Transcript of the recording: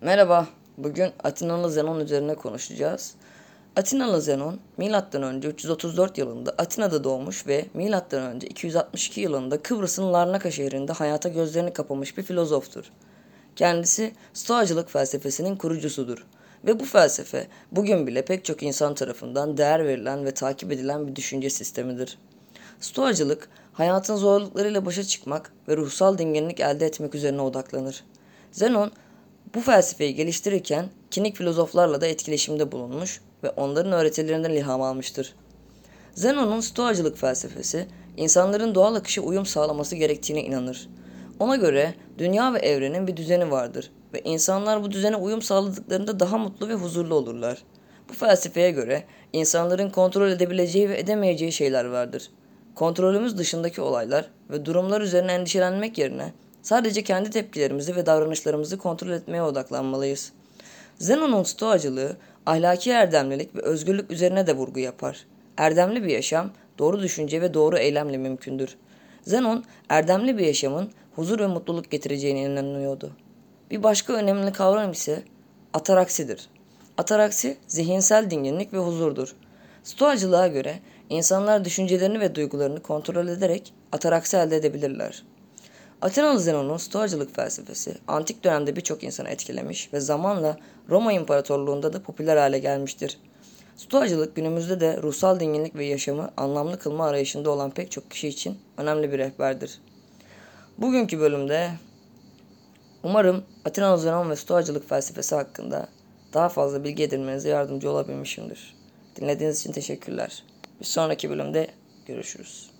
Merhaba, bugün Atinalı Zenon üzerine konuşacağız. Atinalı Zenon, M.Ö. 334 yılında Atina'da doğmuş ve M.Ö. 262 yılında Kıbrıs'ın Larnaka şehrinde hayata gözlerini kapamış bir filozoftur. Kendisi Stoacılık felsefesinin kurucusudur ve bu felsefe bugün bile pek çok insan tarafından değer verilen ve takip edilen bir düşünce sistemidir. Stoacılık, hayatın zorluklarıyla başa çıkmak ve ruhsal dinginlik elde etmek üzerine odaklanır. Zenon, bu felsefeyi geliştirirken kinik filozoflarla da etkileşimde bulunmuş ve onların öğretilerinden ilham almıştır. Zenon'un Stoacılık felsefesi, insanların doğal akışa uyum sağlaması gerektiğine inanır. Ona göre dünya ve evrenin bir düzeni vardır ve insanlar bu düzene uyum sağladıklarında daha mutlu ve huzurlu olurlar. Bu felsefeye göre insanların kontrol edebileceği ve edemeyeceği şeyler vardır. Kontrolümüz dışındaki olaylar ve durumlar üzerine endişelenmek yerine sadece kendi tepkilerimizi ve davranışlarımızı kontrol etmeye odaklanmalıyız. Zenon'un stoacılığı ahlaki erdemlilik ve özgürlük üzerine de vurgu yapar. Erdemli bir yaşam doğru düşünce ve doğru eylemle mümkündür. Zenon erdemli bir yaşamın huzur ve mutluluk getireceğine inanıyordu. Bir başka önemli kavram ise ataraksidir. Ataraksi zihinsel dinginlik ve huzurdur. Stoacılığa göre insanlar düşüncelerini ve duygularını kontrol ederek ataraksi elde edebilirler. Atenalı Zenon'un Stoacılık felsefesi antik dönemde birçok insanı etkilemiş ve zamanla Roma İmparatorluğu'nda da popüler hale gelmiştir. Stoacılık günümüzde de ruhsal dinginlik ve yaşamı anlamlı kılma arayışında olan pek çok kişi için önemli bir rehberdir. Bugünkü bölümde umarım Atenalı Zenon ve Stoacılık felsefesi hakkında daha fazla bilgi edinmenize yardımcı olabilmişimdir. Dinlediğiniz için teşekkürler. Bir sonraki bölümde görüşürüz.